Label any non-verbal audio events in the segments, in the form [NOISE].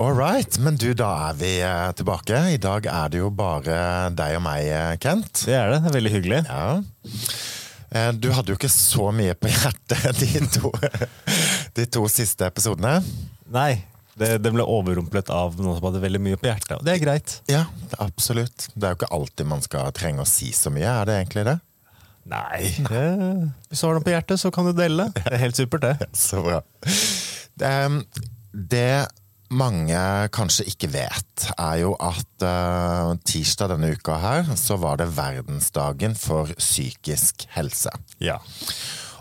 All right, men du, da er vi eh, tilbake. I dag er det jo bare deg og meg, eh, Kent. Det er det. Det er veldig hyggelig. Ja. Eh, Du hadde jo ikke så mye på hjertet [LAUGHS] de to, de to siste episodene. Nei, det, det ble overrumplet av noen som hadde veldig mye på hjertet. Og det er greit. Ja, absolutt. Det er jo ikke alltid man skal trenge å si så mye, er det egentlig det? Nei. Nei. hvis du har noe på hjertet, så kan du dele. Det er helt supert, det. [LAUGHS] Så bra. Det, det mange kanskje ikke vet, er jo at uh, tirsdag denne uka her, så var det verdensdagen for psykisk helse. Ja.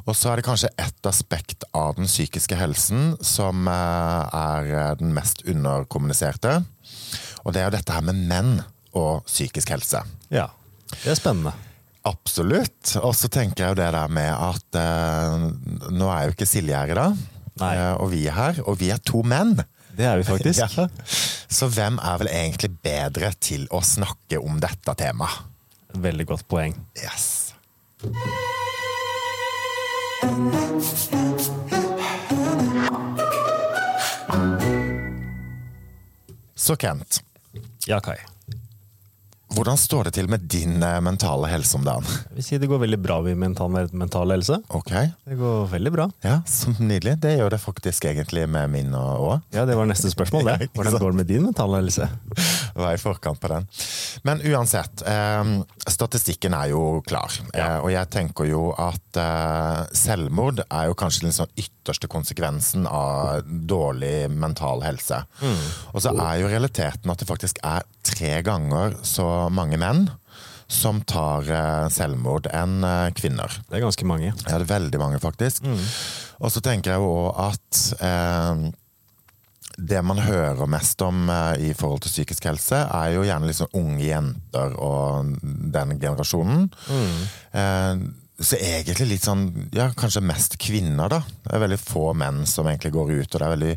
Og så er det kanskje ett aspekt av den psykiske helsen som uh, er eh, den mest underkommuniserte. Og det er jo dette her med menn og psykisk helse. ja. Det er spennende. Absolutt. Og så tenker jeg jo det der med at uh, nå er jo ikke Silje her i dag, og vi er her, og vi er to menn. Det er vi faktisk. [LAUGHS] Ja. Så hvem er vel egentlig bedre til å snakke om dette temaet? Veldig godt poeng. Yes. Så Kent, Ja, Kai. Hvordan står det til med din eh, mentale helse om dagen? Jeg vil si det går veldig bra med mental, mental helse. Ok, Det går veldig bra. ja, så nydelig. Det gjør det faktisk egentlig med min òg. Ja, Det var neste spørsmål. Det. [LAUGHS] Hvordan går det med din mentale helse? Var i forkant på den. Men uansett, eh, statistikken er jo klar. Eh, og jeg tenker jo at eh, selvmord er jo kanskje den sånn ytterste konsekvensen av dårlig mental helse. Og så er jo realiteten at det faktisk er tre ganger så mange menn som tar eh, selvmord enn kvinner. Det er ganske mange. Ja, det er veldig mange, faktisk. Og så tenker jeg jo òg at eh, det man hører mest om eh, i forhold til psykisk helse, er jo gjerne liksom unge jenter og den generasjonen. Mm. så egentlig litt sånn, ja, kanskje mest kvinner, da. Det er veldig få menn som egentlig går ut, og det er veldig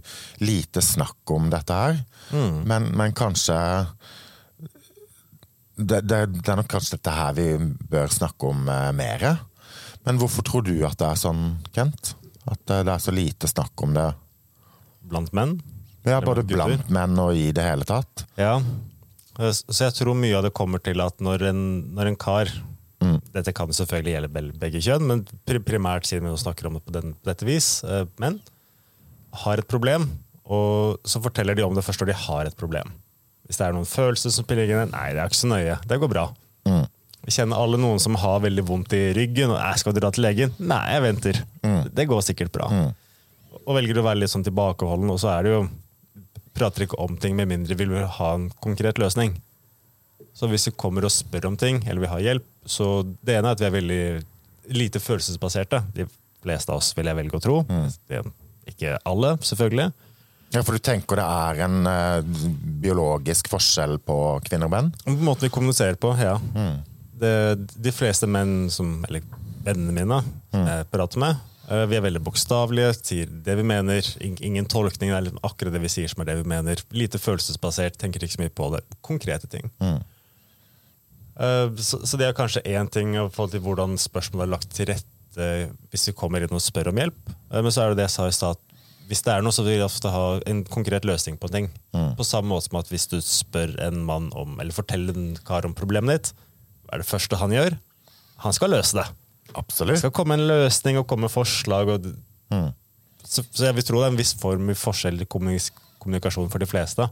lite snakk om dette her. Men, men kanskje det, det, det er nok kanskje dette her vi bør snakke om eh, mer. Men hvorfor tror du at det er sånn, Kent? At eh, det er så lite snakk om det? Blant menn. Ja, Både blant menn og i det hele tatt. Ja. Eh, Så jeg tror mye av det kommer til at når en, når en kar Dette kan selvfølgelig gjelde begge kjønn, men primært siden vi snakker om det på, den, på dette vis, eh, menn har et problem, og så forteller de om det først når de har et problem. Hvis det er noen følelser som spiller inn, nei, det er ikke så nøye, det går bra. Vi kjenner alle noen som har veldig vondt i ryggen, og jeg skal dra til legen. Nei, jeg venter. Det går sikkert bra. Og velger å være litt sånn tilbakeholden, og så er det jo prater ikke om ting med mindre vi vil ha en konkret løsning. Så hvis vi kommer og spør om ting, eller vil ha hjelp, så det ene er at vi er veldig lite følelsesbaserte. De fleste av oss vil jeg velge å tro. Er ikke alle, selvfølgelig. Ja, For du tenker det er en uh, biologisk forskjell på kvinner og menn? På måten vi kommuniserer på, ja. Det, de fleste menn som, eller vennene mine, jeg prater med, eh, vi er veldig bokstavelige, sier det vi mener. Ingen tolkning, det er liksom akkurat det vi sier som er det vi mener. Lite følelsesbasert, tenker ikke så mye på det. Konkrete ting. Mm. Så, så det er kanskje én ting i forhold til hvordan spørsmålet er lagt til rette hvis vi kommer inn og spør om hjelp. Eh, Men så er det det jeg sa i stad, hvis det er noe, så vil jeg ofte ha en konkret løsning på en ting. På samme måte som at hvis du spør en mann om, eller forteller en kar om problemet ditt, hva er det første han gjør? Han skal løse det. Det skal komme en løsning og komme forslag. Og, så, så jeg vil tro det er en viss form i forskjell i kommunikasjon for de fleste.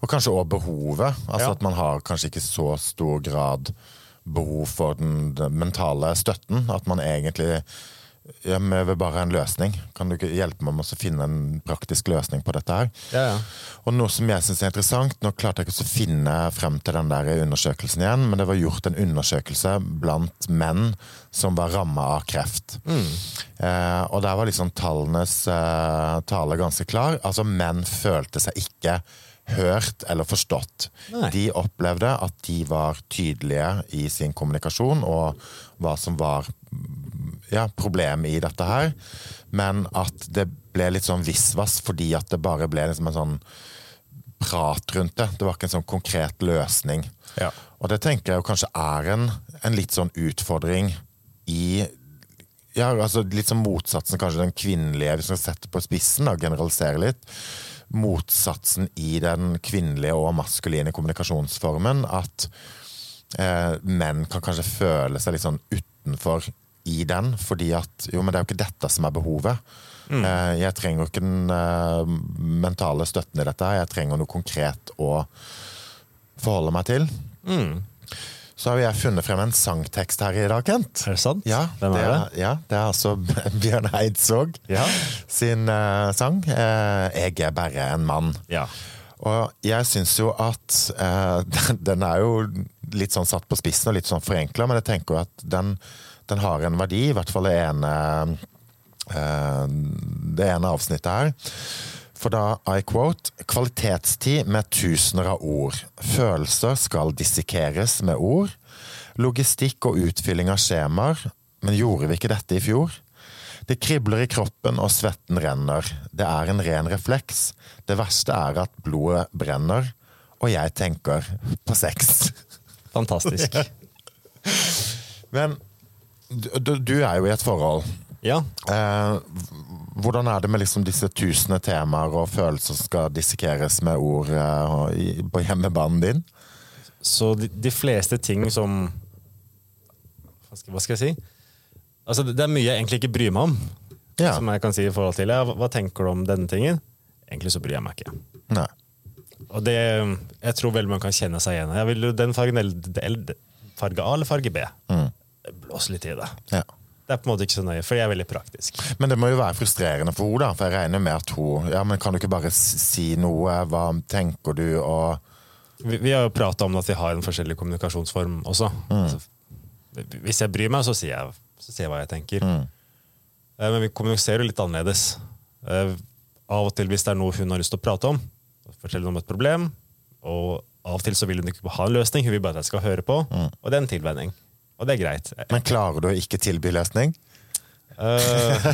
Og kanskje òg behovet. Altså Ja. At man har kanskje ikke så stor grad behov for den, den mentale støtten. At man egentlig ja, vi vil bare ha en løsning. Kan du ikke hjelpe meg med å finne en praktisk løsning på dette her? Ja, ja. Og noe som jeg synes er interessant, nå klarte jeg ikke å finne frem til den der undersøkelsen igjen, men det var gjort en undersøkelse blant menn som var rammet av kreft. Eh, og der var liksom tallenes eh, tale ganske klar. Altså menn følte seg ikke hørt eller forstått. Nei. De opplevde at de var tydelige i sin kommunikasjon og hva som var ja, problem i dette her, men at det ble litt sånn visvas fordi at det bare ble liksom en sånn prat rundt det. Det var ikke en sånn konkret løsning. Ja. Og det tenker jeg jo kanskje er en, en litt sånn utfordring i ja, altså Litt som motsatsen, kanskje den kvinnelige, hvis man setter på spissen, da, generaliserer litt. motsatsen i den kvinnelige og maskuline kommunikasjonsformen. At eh, menn kan kanskje føle seg litt sånn utenfor i den, fordi at jo, men det er jo ikke dette som er behovet. Mm. Eh, jeg trenger jo ikke den eh, mentale støtten i dette, jeg trenger noe konkret å forholde meg til. Mm. Så har jeg funnet frem en sangtekst her i dag, Kent. Er det sant? Ja, Hvem er det? Er, ja, det er altså [LAUGHS] Bjørn Eidsvåg ja. sin uh, sang. Uh, 'Jeg er bare en mann'. Ja. Og jeg syns jo at uh, den, [LAUGHS] den, er jo litt sånn satt på spissen og litt sånn forenkla, men jeg tenker jo at den, den, har en verdi, i hvert fall det ene, det ene avsnittet her. For da, I quote, kvalitetstid med tusener av ord. Følelser skal dissekeres med ord. Logistikk og utfylling av skjemaer. Men gjorde vi ikke dette i fjor? Det kribler i kroppen og svetten renner. Det er en ren refleks. Det verste er at blodet brenner. Og jeg tenker på sex. Fantastisk. [LAUGHS] Men du, du, er jo i et forhold. Ja. Eh, hvordan er det med liksom disse tusende temaer og følelser som skal dissekeres med ord eh, på hjemmebanen din? Så de, de, fleste ting som hva skal, hva skal, jeg si? Altså, det er mye jeg egentlig ikke bryr meg om. Ja. Som jeg kan si i forhold til ja, hva, tenker du om denne tingen? Egentlig så bryr jeg meg ikke. Nei. Og det, jeg tror veldig man kan kjenne seg igjen i. Den fargen, farge A eller farge B? Mm. Blås litt i det. Ja. Det er på en måte ikke så nøye, for jeg er veldig praktisk. Men det må jo være frustrerende for henne, for jeg regner med at hun Ja, men kan du ikke bare si noe? Hva tenker du? Og vi, vi har jo prata om at vi har en forskjellig kommunikasjonsform også. Mm. Altså, hvis jeg bryr meg, så sier jeg, så sier jeg hva jeg tenker. Mm. Eh, men vi kommuniserer jo litt annerledes. Eh, av og til hvis det er noe hun har lyst til å prate om, fortelle om et problem. Og av og til så vil hun ikke ha en løsning, hun vil bare at jeg skal høre på. Mm. Og det er en tilvenning. Og det er greit. Men klarer du å ikke tilby løsning? Uh,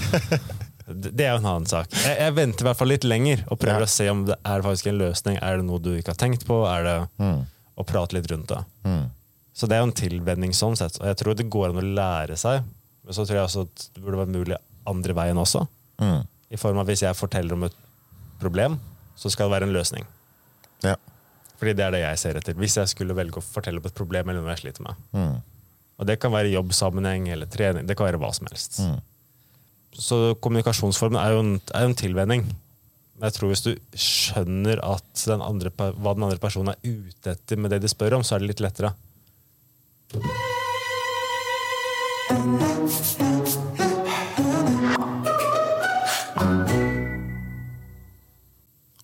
det er jo en annen sak. Jeg, jeg, venter i hvert fall litt lenger og prøver ja. å se om det er faktisk en løsning. Er det noe du ikke har tenkt på? Er det mm. å prate litt rundt det? Mm. Så det er jo en tilvenning sånn sett. Og jeg tror det går an å lære seg. Men så tror jeg også at det burde være mulig andre veien også. Mm. I form av hvis jeg forteller om et problem, så skal det være en løsning. Ja. Fordi det er det jeg ser etter. Hvis jeg skulle velge å fortelle om et problem eller noe jeg sliter med. Mm. Og det kan være jobbsammenheng eller trening. Det kan være hva som helst. Mm. Så kommunikasjonsformen er jo en, er en, tilvenning. Men jeg tror hvis du skjønner den andre, hva den andre personen er ute etter med det de spør om, så er det litt lettere.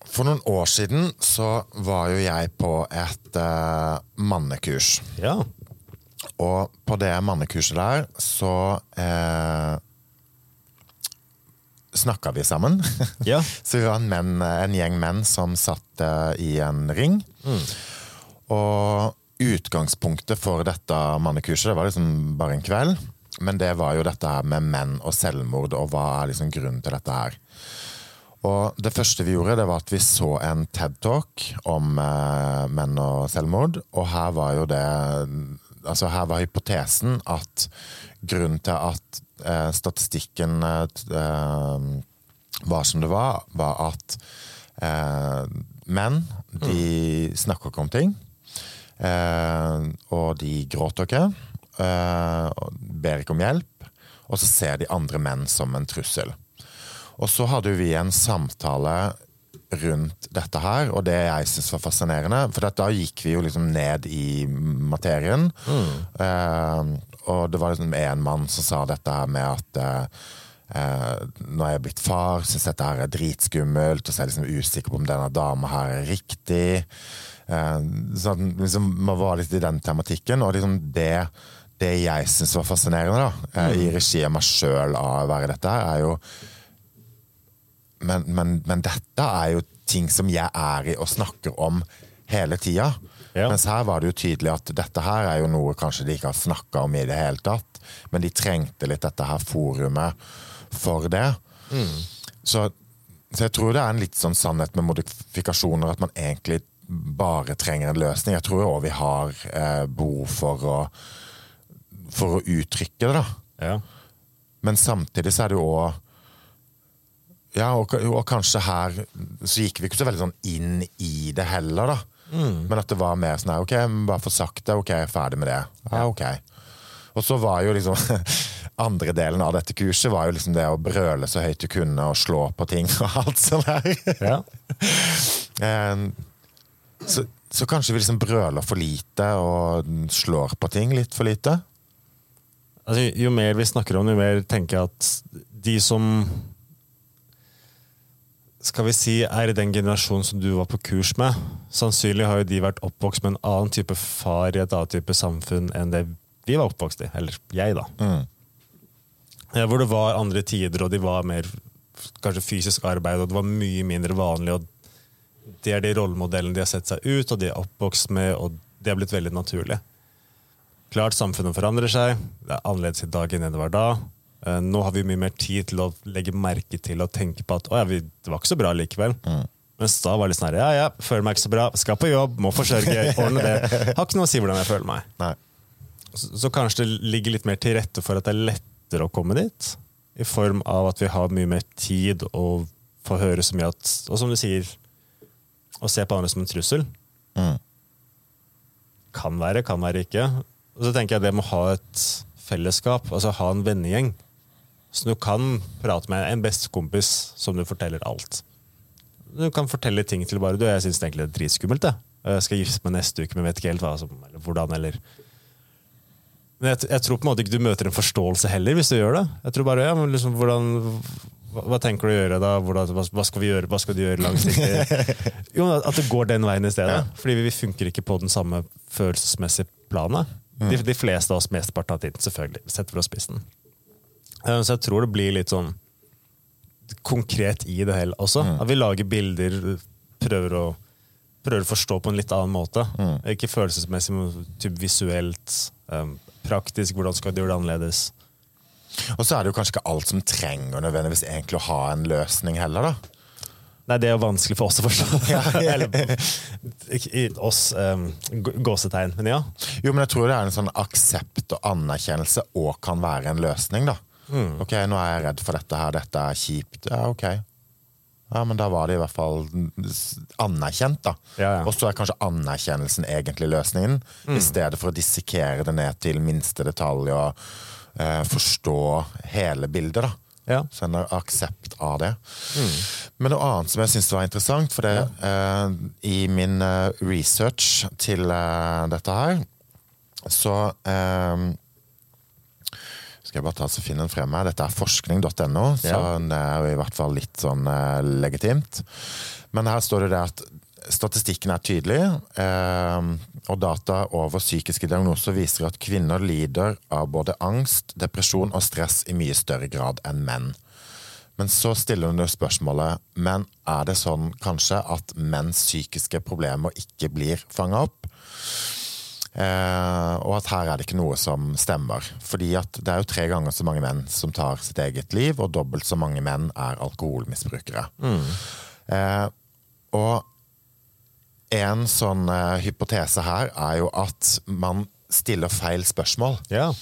For noen år siden så var jo jeg på et uh, mannekurs. Ja. Og på det mannekurset der så eh, snakka vi sammen. [LAUGHS] Ja. så vi var en, menn, en, gjeng menn som satt eh, i en ring. Mm. Og utgangspunktet for dette mannekurset det var liksom bare en kveld. Men det var jo dette her med menn og selvmord, og hva er liksom grunnen til dette her. Og det første vi gjorde, det var at vi så en TED-talk om eh, menn og selvmord. Og her var jo det altså Her var hypotesen at grunnen til at eh, statistikken eh, var som det var, var at eh, menn de mm. snakker ikke om ting. Eh, og de gråter ikke. Eh, ber ikke om hjelp. Og så ser de andre menn som en trussel. Og så hadde vi en samtale rundt dette her, og det jeg syns var fascinerende. For da gikk vi jo liksom ned i materien. Mm. Eh, og det var liksom én mann som sa dette her med at eh, når jeg er blitt far, syns dette her er dritskummelt, og så er jeg liksom usikker på om denne dama her er riktig. Eh, så liksom, man var litt i den tematikken, og liksom det det jeg syns var fascinerende, da, eh, mm. i regi av meg sjøl av å være dette, er jo men, men, men, dette er jo ting som jeg er i og snakker om hele tida. Ja. Mens her var det jo tydelig at dette her er jo noe kanskje de ikke har snakka om i det hele tatt. Men de trengte litt dette her forumet for det. Mm. Så, så, jeg tror det er en litt sånn sannhet med modifikasjoner, at man egentlig bare trenger en løsning. Jeg tror òg vi har eh, behov for å, for å uttrykke det, da. Ja. Men samtidig så er det jo òg ja, og, og kanskje her så gikk vi ikke så veldig sånn inn i det heller, da. Men at det var mer sånn her, ok, bare få sagt det, ok, ferdig med det. Ja, ok. Og så var jo liksom [LAUGHS] andre delen av dette kurset var jo liksom det å brøle så høyt du kunne og slå på ting [LAUGHS] og alt sånt der. Ja. [LAUGHS] Eh, så, så kanskje vi liksom brøler for lite og slår på ting litt for lite. Altså, jo mer vi snakker om det, jo mer tenker jeg at de som skal vi si er i den generasjonen som du var på kurs med, sannsynlig har jo de vært oppvokst med en annen type far i et annet type samfunn enn det vi var oppvokst i. Eller jeg, da. Eh, Hvor det var andre tider, og de var mer kanskje fysisk arbeid, og det var mye mindre vanlig. og Det er de rollemodellene de har sett seg ut, og de er oppvokst med, og det har blitt veldig naturlig. Klart samfunnet forandrer seg. Det er annerledes i dag enn det var da. Eh, Nå har vi mye mer tid til å legge merke til og tenke på at å ja, vi, det var ikke så bra likevel. Mens da var det litt sånn her, ja ja, føler meg ikke så bra, skal på jobb, må forsørge, ordne det. [LAUGHS] Har ikke noe å si hvordan jeg føler meg. Nei. Så, så kanskje det ligger litt mer til rette for at det er lettere å komme dit. I form av at vi har mye mer tid og får høre så mye at Og som du sier, å se på andre som en trussel. Mm. Kan være, kan være ikke. Og så tenker jeg det med å ha et fellesskap, altså ha en vennegjeng. Så du kan prate med en bestekompis som du forteller alt. Du kan fortelle ting til bare du, jeg syns egentlig det er dritskummelt. Jeg. jeg skal gifte meg neste uke, men vet ikke helt hva som, eller hvordan. eller men jeg, jeg tror på en måte ikke du møter en forståelse heller hvis du gjør det. Jeg tror bare, ja, men liksom, hvordan, hva, hva tenker du å gjøre da? Hvordan, hva, hva skal vi gjøre? Hva skal du gjøre langsiktig? [LAUGHS] Jo, At det går den veien i stedet. Ja. Fordi vi, vi funker ikke på den samme følelsesmessige planet. De, de fleste av oss mesteparten av tiden, selvfølgelig. Setter for oss spissen. Eh, Så jeg tror det blir litt sånn konkret i det hele også. At vi lager bilder, prøver å, prøver å forstå på en litt annen måte. Ikke følelsesmessig, men typ visuelt. um, praktisk, hvordan skal du gjøre det annerledes? Og så er det jo kanskje ikke alt som trenger nødvendigvis egentlig å ha en løsning heller, da. Nei, det er jo vanskelig for oss å forstå. [LAUGHS] [LAUGHS] Eller i oss, um, gåsetegn. Men ja. Jo, men jeg tror det er en sånn aksept og anerkjennelse og kan være en løsning, da. Ok, nå er jeg redd for dette her, dette er kjipt. Ja, ok. Ja, men da var det i hvert fall anerkjent, da. Ja, ja. Og så er kanskje anerkjennelsen egentlig løsningen, i stedet for å dissekere det ned til minste detalj og eh, forstå hele bildet, da. Ja. Så en aksept av det. Men noe annet som jeg syns var interessant, for det eh, i min eh, research til eh, dette her, så eh, skal jeg bare ta så finne den frem her. Dette er forskning.no, så Ja. det er jo i hvert fall litt sånn eh, legitimt. Men her står det det at statistikken er tydelig, eh, og data over psykiske diagnoser viser at kvinner lider av både angst, depresjon og stress i mye større grad enn menn. Men så stiller hun jo spørsmålet Men er det sånn kanskje at menns psykiske problemer ikke blir fanga opp? Eh, og at her er det ikke noe som stemmer. Fordi at det er jo tre ganger så mange menn som tar sitt eget liv, og dobbelt så mange menn er alkoholmisbrukere. Eh, og en sånn eh, hypotese her er jo at man stiller feil spørsmål. ja.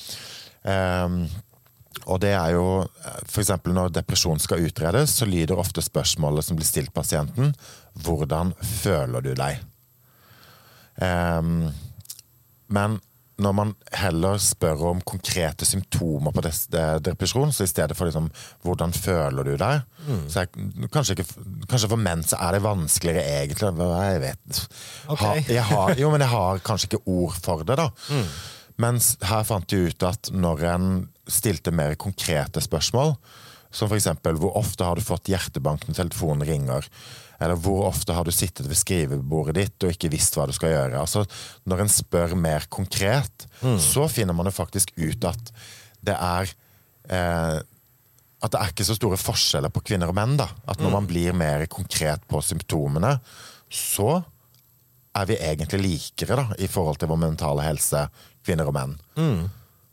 Ehm, og det er jo f.eks. når depresjon skal utredes, så lyder ofte spørsmålet som blir stilt pasienten 'Hvordan føler du deg?' Ehm, men når man heller spør om konkrete symptomer på depresjon, så i stedet for liksom 'hvordan føler du deg', så er, kanskje, ikke, kanskje for menn så er det vanskeligere egentlig. Jeg vet okay. ha, jeg har, Jo, men jeg har kanskje ikke ord for det, da. Mens her fant de ut at når en stilte mer konkrete spørsmål, som f.eks.: Hvor ofte har du fått hjertebank når telefonen ringer? Eller hvor ofte har du sittet ved skrivebordet ditt og ikke visst hva du skal gjøre? Altså, Når en spør mer konkret, så finner man jo faktisk ut at det er eh, at det er ikke så store forskjeller på kvinner og menn. da. At når man blir mer konkret på symptomene, så er vi egentlig likere da, i forhold til vår mentale helse, kvinner og menn.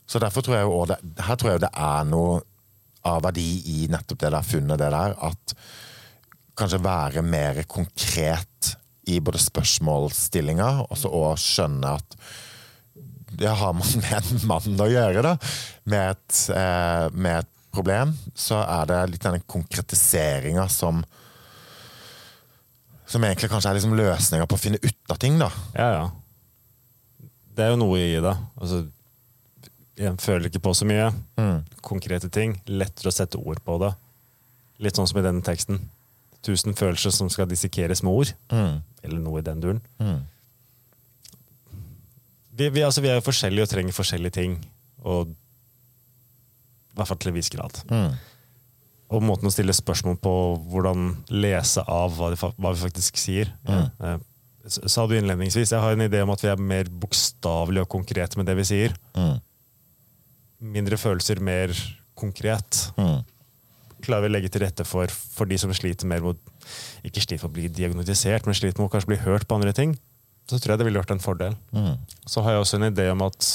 Så derfor tror jeg jo det, her tror jeg det er noe av verdi i nettopp det der funnet, det der, at kanskje være mer konkret i både spørsmålsstillinga, og skjønne at det har man [LAUGHS] med en mann å gjøre, da. Med et, eh, med et problem, så er det litt denne konkretiseringa som Som egentlig kanskje er liksom løsninga på å finne ut av ting, da. Ja, ja. Det er jo noe i det. Altså, jeg føler ikke på så mye. Mm. Konkrete ting. Lettere å sette ord på det. Litt sånn som i denne teksten. Tusen følelser som skal dissekeres med ord. Mm. Eller noe i den duren. Mm. Vi, vi, altså, vi er jo forskjellige og trenger forskjellige ting. Og I hvert fall til en viss grad. Mm. Og måten å stille spørsmål på, hvordan lese av hva, de, hva vi faktisk sier. Eh, s- sa du innledningsvis, jeg har en idé om at vi er mer bokstavelige og konkrete med det vi sier. Mm. Mindre følelser, mer konkret. Mm. Klarer vi å legge til rette for, for de som sliter mer med ikke sliter med å bli diagnostisert, men sliter med å kanskje bli hørt på andre ting, så tror jeg det ville vært en fordel. Mm. Så har jeg også en idé om at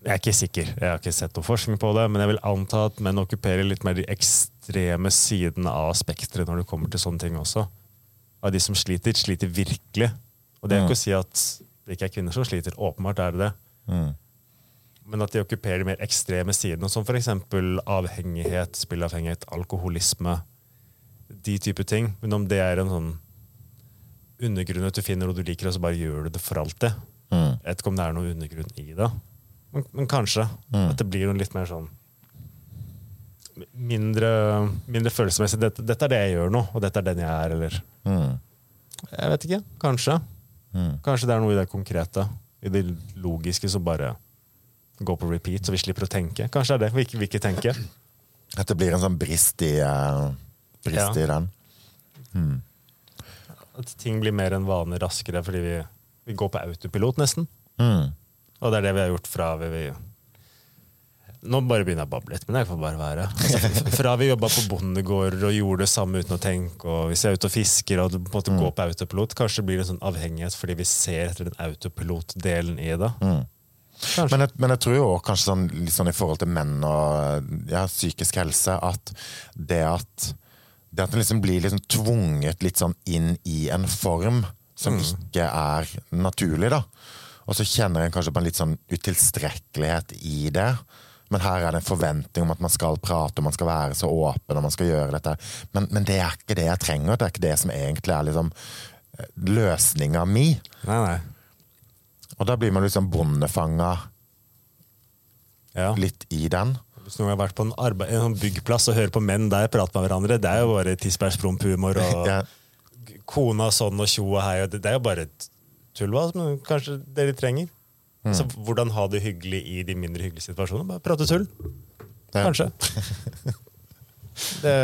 Jeg er ikke sikker, jeg har ikke sett noe forskning på det, men jeg vil anta at menn okkuperer litt mer de ekstreme sidene av spekteret når det kommer til sånne ting også. Av de som sliter, sliter virkelig. Og det er ikke å si at det ikke er kvinner som sliter. Åpenbart er det det. Mm. Men at de okkuperer de mer ekstreme sidene, som f.eks. avhengighet, spillavhengighet, alkoholisme. De type ting. Men om det er en sånn undergrunn at du finner noe du liker, og så bare gjør du det for alltid. Mm. Jeg vet ikke om det er noe undergrunn i det, men, men kanskje. At det blir noe litt mer sånn Mindre, mindre følelsesmessig. Dette, 'Dette er det jeg gjør nå, og dette er den jeg er', eller Mm. Jeg vet ikke. Kanskje. Mm. Kanskje det er noe i det konkrete, i det logiske, som bare går på repeat, så vi slipper å tenke. Kanskje det er det. Vi ikke, vi ikke tenker. At det blir en sånn brist i, uh, brist Ja. i den. At ting blir mer enn vane raskere fordi vi, vi går på autopilot, nesten. Mm. Og det er det vi har gjort fra vi, vi Nå bare begynner jeg å bable litt, men jeg får bare være. Altså, fra vi jobba på bondegårder og gjorde det samme uten å tenke, og hvis vi er ute og fisker og på en måte går på autopilot, kanskje blir det en sånn avhengighet fordi vi ser etter den autopilot-delen i det. Kanskje. Men, jeg, men jeg tror jo også kanskje sånn, sånn i forhold til menn og ja, psykisk helse, at det at det at en liksom blir liksom tvunget litt sånn inn i en form som ikke er naturlig, da. Og så kjenner en kanskje på en litt sånn utilstrekkelighet i det. Men her er det en forventning om at man skal prate og man skal være så åpen og man skal gjøre dette. Men, men det er ikke det jeg trenger. Det er ikke det som egentlig er liksom løsninga mi. Nei, nei. Og da blir man liksom bondefanga Ja. litt i den. Hvis noen har vært på en, arbeid, en sånn byggplass og hører på menn der prate med hverandre, det er jo bare tisbærspromp-humor og [LAUGHS] Ja. kona sånn og tjo og hei. og Det, det er jo bare tull, men kanskje det de trenger. Så hvordan ha det hyggelig i de mindre hyggelige situasjonene? Bare prate tull. Ja. Kanskje. [LAUGHS] det,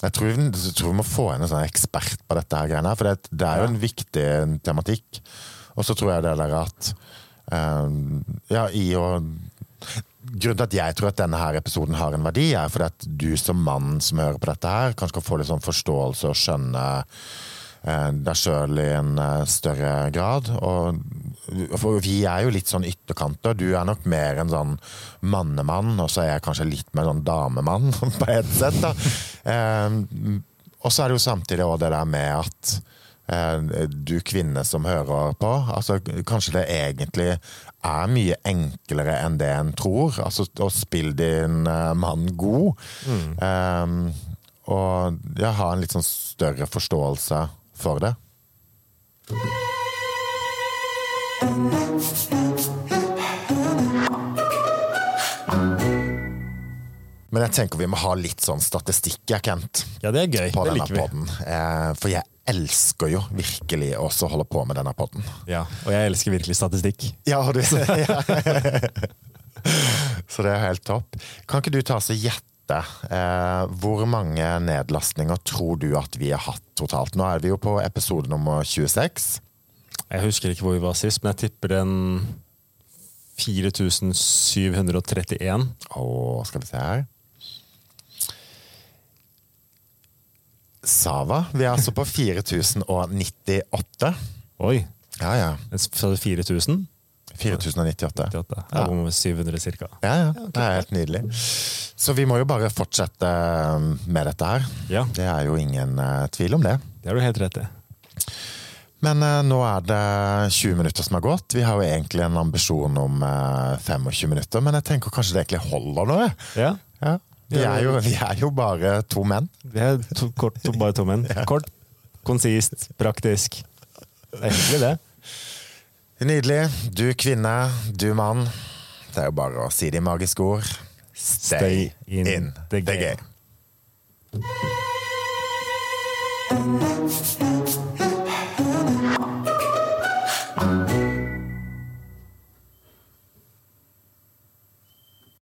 Jeg tror, jeg tror vi må få inn en sånn ekspert på dette, her greiene, for det, det er jo en viktig tematikk. Og så tror jeg det der at eh, Ja, i å Grunnen til at jeg tror at denne her episoden har en verdi, er fordi at du som mann som hører på dette her, kanskje kan få litt sånn forståelse og skjønne eh, deg sjøl i en eh, større grad. Og, for vi er jo litt sånn ytterkanter. Du er nok mer en sånn mannemann, og så er jeg kanskje litt mer sånn damemann, [LAUGHS] på et sett. da. Eh, og så er det jo samtidig òg det der med at du kvinne som hører på, altså kanskje det egentlig er mye enklere enn det en tror. Altså å spille din eh, mann god. Eh, og ja, ha en litt sånn større forståelse for det. Men jeg tenker vi må ha litt sånn statistikk, Kent, ja, det er gøy. på Det denne liker vi. podden. Eh, for jeg elsker jo virkelig å holde på med denne podden. Ja, og jeg elsker virkelig statistikk. Ja, du [LAUGHS] Så det er helt topp. Kan ikke du ta oss og gjette eh, hvor mange nedlastninger tror du at vi har hatt totalt? Nå er vi jo på episode nummer 26. Jeg husker ikke hvor vi var sist, men jeg tipper en 4731. Å, skal vi se her Sava. Vi er altså på 4098. Oi! Ja, ja. Sa du 4000? 4098. 88. Jeg var 700 cirka. Ja, ja. Det er helt nydelig. Så vi må jo bare fortsette med dette her. Ja, Det er jo ingen uh, tvil om det. det har du helt rett i. Men uh, nå er det 20 minutter som har gått. Vi har jo egentlig en ambisjon om uh, 25 minutter, men jeg tenker kanskje det egentlig holder nå. Ja. Ja. Vi, er jo, vi er jo bare to menn. Vi er to, kort, to, bare to menn. [LAUGHS] Kort, konsist, praktisk. Det er hyggelig, det. Nydelig. Du kvinne, du mann. Det er jo bare å si de magiske ord. Stay, Stay in in the the game. game.